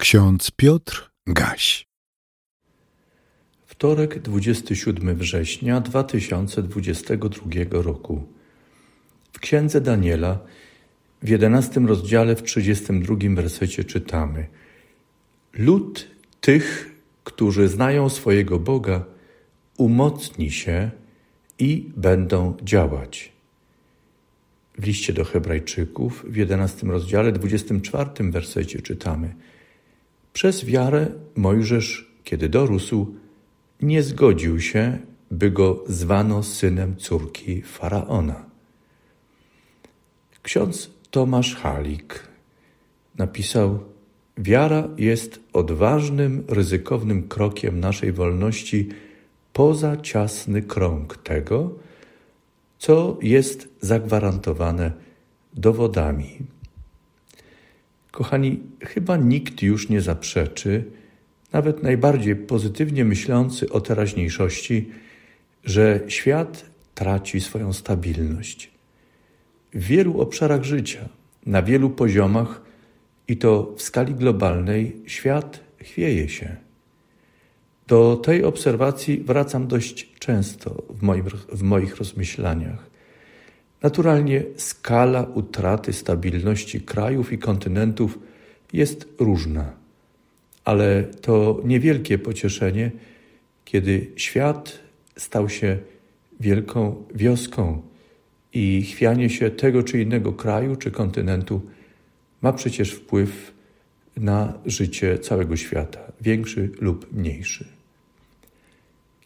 Ksiądz Piotr Gaś. Wtorek, 27 września 2022 roku. W księdze Daniela, w 11 rozdziale, w 32 wersecie czytamy: Lud tych, którzy znają swojego Boga, umocni się i będą działać. W liście do Hebrajczyków, w 11 rozdziale, 24 wersecie czytamy: przez wiarę Mojżesz, kiedy dorósł, nie zgodził się, by go zwano synem córki faraona. Ksiądz Tomasz Halik napisał: Wiara jest odważnym, ryzykownym krokiem naszej wolności poza ciasny krąg tego, co jest zagwarantowane dowodami. Kochani, chyba nikt już nie zaprzeczy, nawet najbardziej pozytywnie myślący o teraźniejszości, że świat traci swoją stabilność. W wielu obszarach życia, na wielu poziomach i to w skali globalnej, świat chwieje się. Do tej obserwacji wracam dość często w, moim, w moich rozmyślaniach. Naturalnie skala utraty stabilności krajów i kontynentów jest różna, ale to niewielkie pocieszenie, kiedy świat stał się wielką wioską i chwianie się tego czy innego kraju czy kontynentu ma przecież wpływ na życie całego świata, większy lub mniejszy.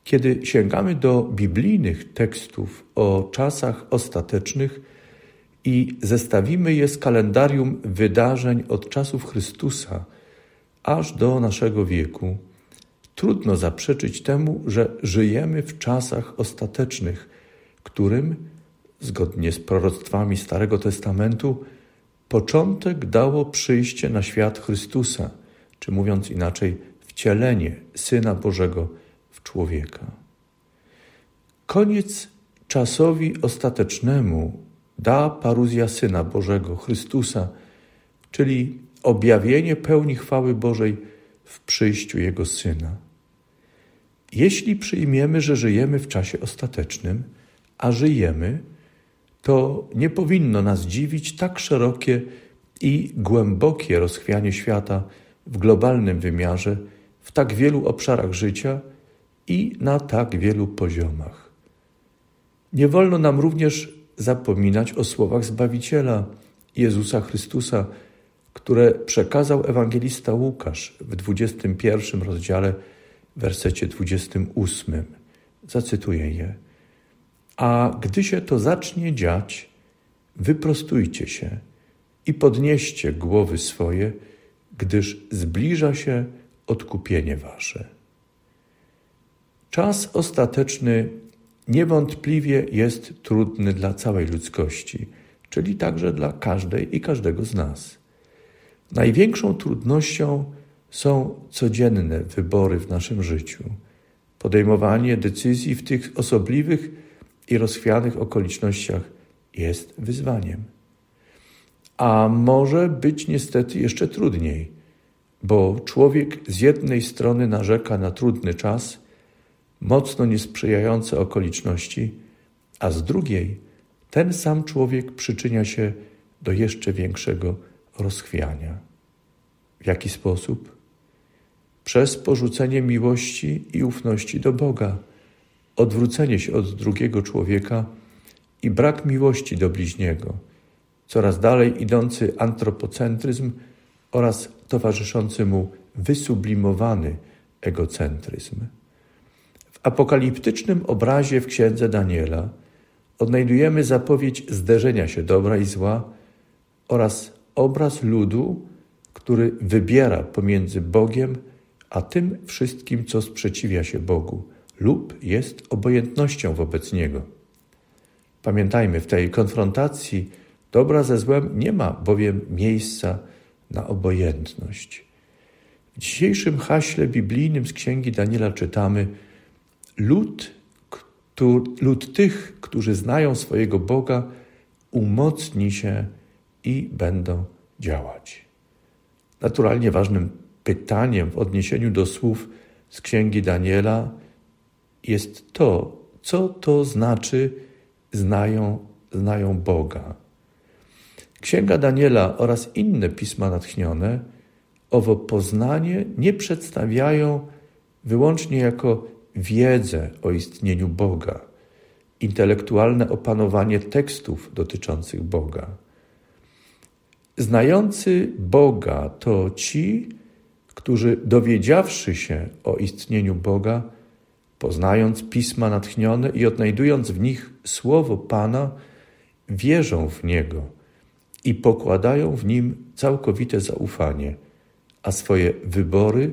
Kiedy sięgamy do biblijnych tekstów o czasach ostatecznych i zestawimy je z kalendarium wydarzeń od czasów Chrystusa aż do naszego wieku, trudno zaprzeczyć temu, że żyjemy w czasach ostatecznych, którym, zgodnie z proroctwami Starego Testamentu, początek dało przyjście na świat Chrystusa, czy mówiąc inaczej, wcielenie Syna Bożego człowieka. Koniec czasowi ostatecznemu da paruzja Syna Bożego, Chrystusa, czyli objawienie pełni chwały Bożej w przyjściu Jego Syna. Jeśli przyjmiemy, że żyjemy w czasie ostatecznym, a żyjemy, to nie powinno nas dziwić tak szerokie i głębokie rozchwianie świata w globalnym wymiarze, w tak wielu obszarach życia i na tak wielu poziomach. Nie wolno nam również zapominać o słowach Zbawiciela Jezusa Chrystusa, które przekazał ewangelista Łukasz w 21 rozdziale, wersecie 28. Zacytuję je. A gdy się to zacznie dziać, wyprostujcie się i podnieście głowy swoje, gdyż zbliża się odkupienie wasze. Czas ostateczny niewątpliwie jest trudny dla całej ludzkości, czyli także dla każdej i każdego z nas. Największą trudnością są codzienne wybory w naszym życiu. Podejmowanie decyzji w tych osobliwych i rozchwianych okolicznościach jest wyzwaniem. A może być niestety jeszcze trudniej, bo człowiek z jednej strony narzeka na trudny czas, mocno niesprzyjające okoliczności, a z drugiej ten sam człowiek przyczynia się do jeszcze większego rozchwiania. W jaki sposób? Przez porzucenie miłości i ufności do Boga, odwrócenie się od drugiego człowieka i brak miłości do bliźniego, coraz dalej idący antropocentryzm oraz towarzyszący mu wysublimowany egocentryzm apokaliptycznym obrazie w księdze Daniela odnajdujemy zapowiedź zderzenia się dobra i zła oraz obraz ludu, który wybiera pomiędzy Bogiem a tym wszystkim, co sprzeciwia się Bogu lub jest obojętnością wobec Niego. Pamiętajmy, w tej konfrontacji dobra ze złem nie ma bowiem miejsca na obojętność. W dzisiejszym haśle biblijnym z księgi Daniela czytamy – lud, lud tych, którzy znają swojego Boga, umocni się i będą działać. Naturalnie ważnym pytaniem w odniesieniu do słów z księgi Daniela jest to, co to znaczy znają, znają Boga. Księga Daniela oraz inne pisma natchnione owo poznanie nie przedstawiają wyłącznie jako wiedzę o istnieniu Boga, intelektualne opanowanie tekstów dotyczących Boga. Znający Boga to ci, którzy dowiedziawszy się o istnieniu Boga, poznając pisma natchnione i odnajdując w nich słowo Pana, wierzą w Niego i pokładają w nim całkowite zaufanie, a swoje wybory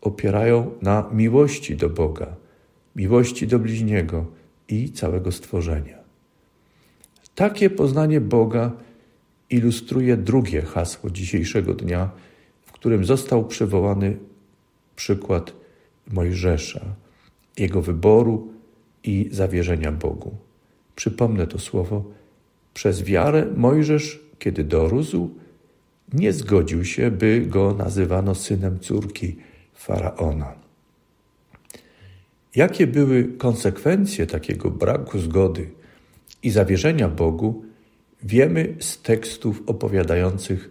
opierają na miłości do Boga, miłości do bliźniego i całego stworzenia. Takie poznanie Boga ilustruje drugie hasło dzisiejszego dnia, w którym został przywołany przykład Mojżesza, jego wyboru i zawierzenia Bogu. Przypomnę to słowo. Przez wiarę Mojżesz, kiedy dorósł, nie zgodził się, by go nazywano synem córki faraona. Jakie były konsekwencje takiego braku zgody i zawierzenia Bogu, wiemy z tekstów opowiadających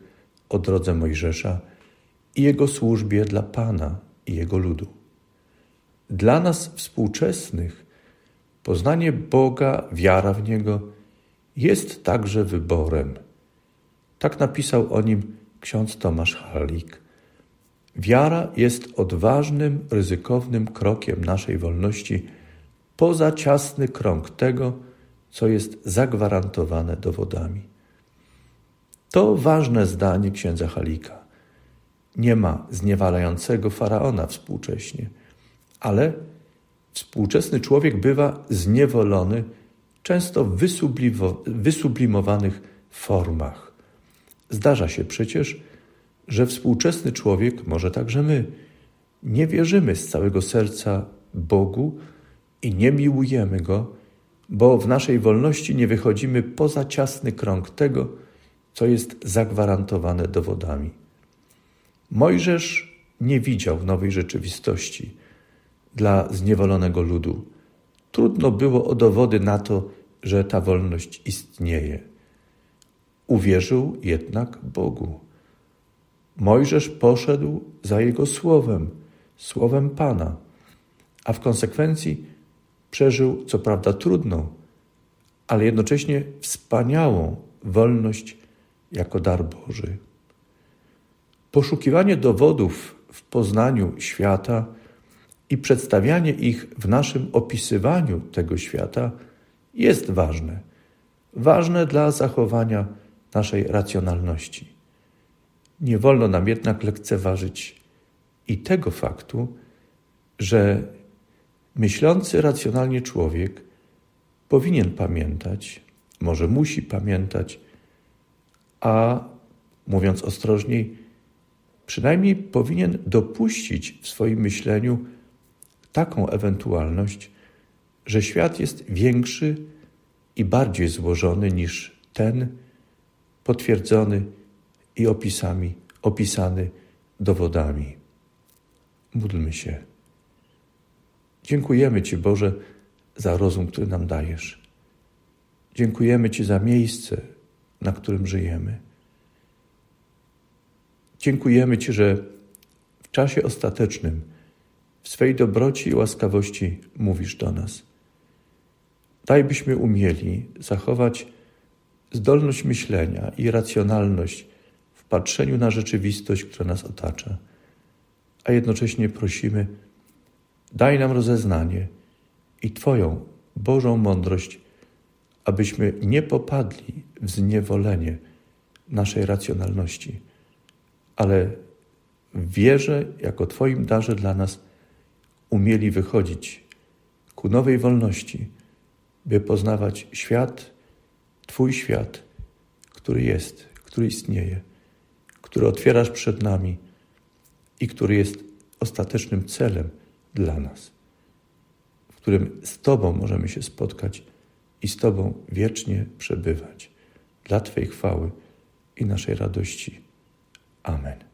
o drodze Mojżesza i jego służbie dla Pana i jego ludu. Dla nas współczesnych poznanie Boga, wiara w Niego jest także wyborem. Tak napisał o nim ksiądz Tomasz Halik. Wiara jest odważnym, ryzykownym krokiem naszej wolności poza ciasny krąg tego, co jest zagwarantowane dowodami. To ważne zdanie księdza Halika. Nie ma zniewalającego faraona współcześnie, ale współczesny człowiek bywa zniewolony często w wysublimowanych formach. Zdarza się przecież, że współczesny człowiek, może także my, nie wierzymy z całego serca Bogu i nie miłujemy Go, bo w naszej wolności nie wychodzimy poza ciasny krąg tego, co jest zagwarantowane dowodami. Mojżesz nie widział nowej rzeczywistości dla zniewolonego ludu. Trudno było o dowody na to, że ta wolność istnieje. Uwierzył jednak Bogu. Mojżesz poszedł za jego słowem, słowem Pana, a w konsekwencji przeżył co prawda trudną, ale jednocześnie wspaniałą wolność jako dar Boży. Poszukiwanie dowodów w poznaniu świata i przedstawianie ich w naszym opisywaniu tego świata jest ważne. Ważne dla zachowania naszej racjonalności. Nie wolno nam jednak lekceważyć i tego faktu, że myślący racjonalnie człowiek powinien pamiętać, może musi pamiętać, a mówiąc ostrożniej, przynajmniej powinien dopuścić w swoim myśleniu taką ewentualność, że świat jest większy i bardziej złożony niż ten potwierdzony i opisami, opisany dowodami. Módlmy się. Dziękujemy Ci, Boże, za rozum, który nam dajesz. Dziękujemy Ci za miejsce, na którym żyjemy. Dziękujemy Ci, że w czasie ostatecznym, w swej dobroci i łaskawości mówisz do nas. Daj byśmy umieli zachować zdolność myślenia i racjonalność patrzeniu na rzeczywistość, która nas otacza, a jednocześnie prosimy, daj nam rozeznanie i Twoją Bożą mądrość, abyśmy nie popadli w zniewolenie naszej racjonalności, ale w wierze, jako Twoim darze dla nas, umieli wychodzić ku nowej wolności, by poznawać świat, Twój świat, który jest, który istnieje, który otwierasz przed nami i który jest ostatecznym celem dla nas, w którym z Tobą możemy się spotkać i z Tobą wiecznie przebywać dla Twojej chwały i naszej radości. Amen.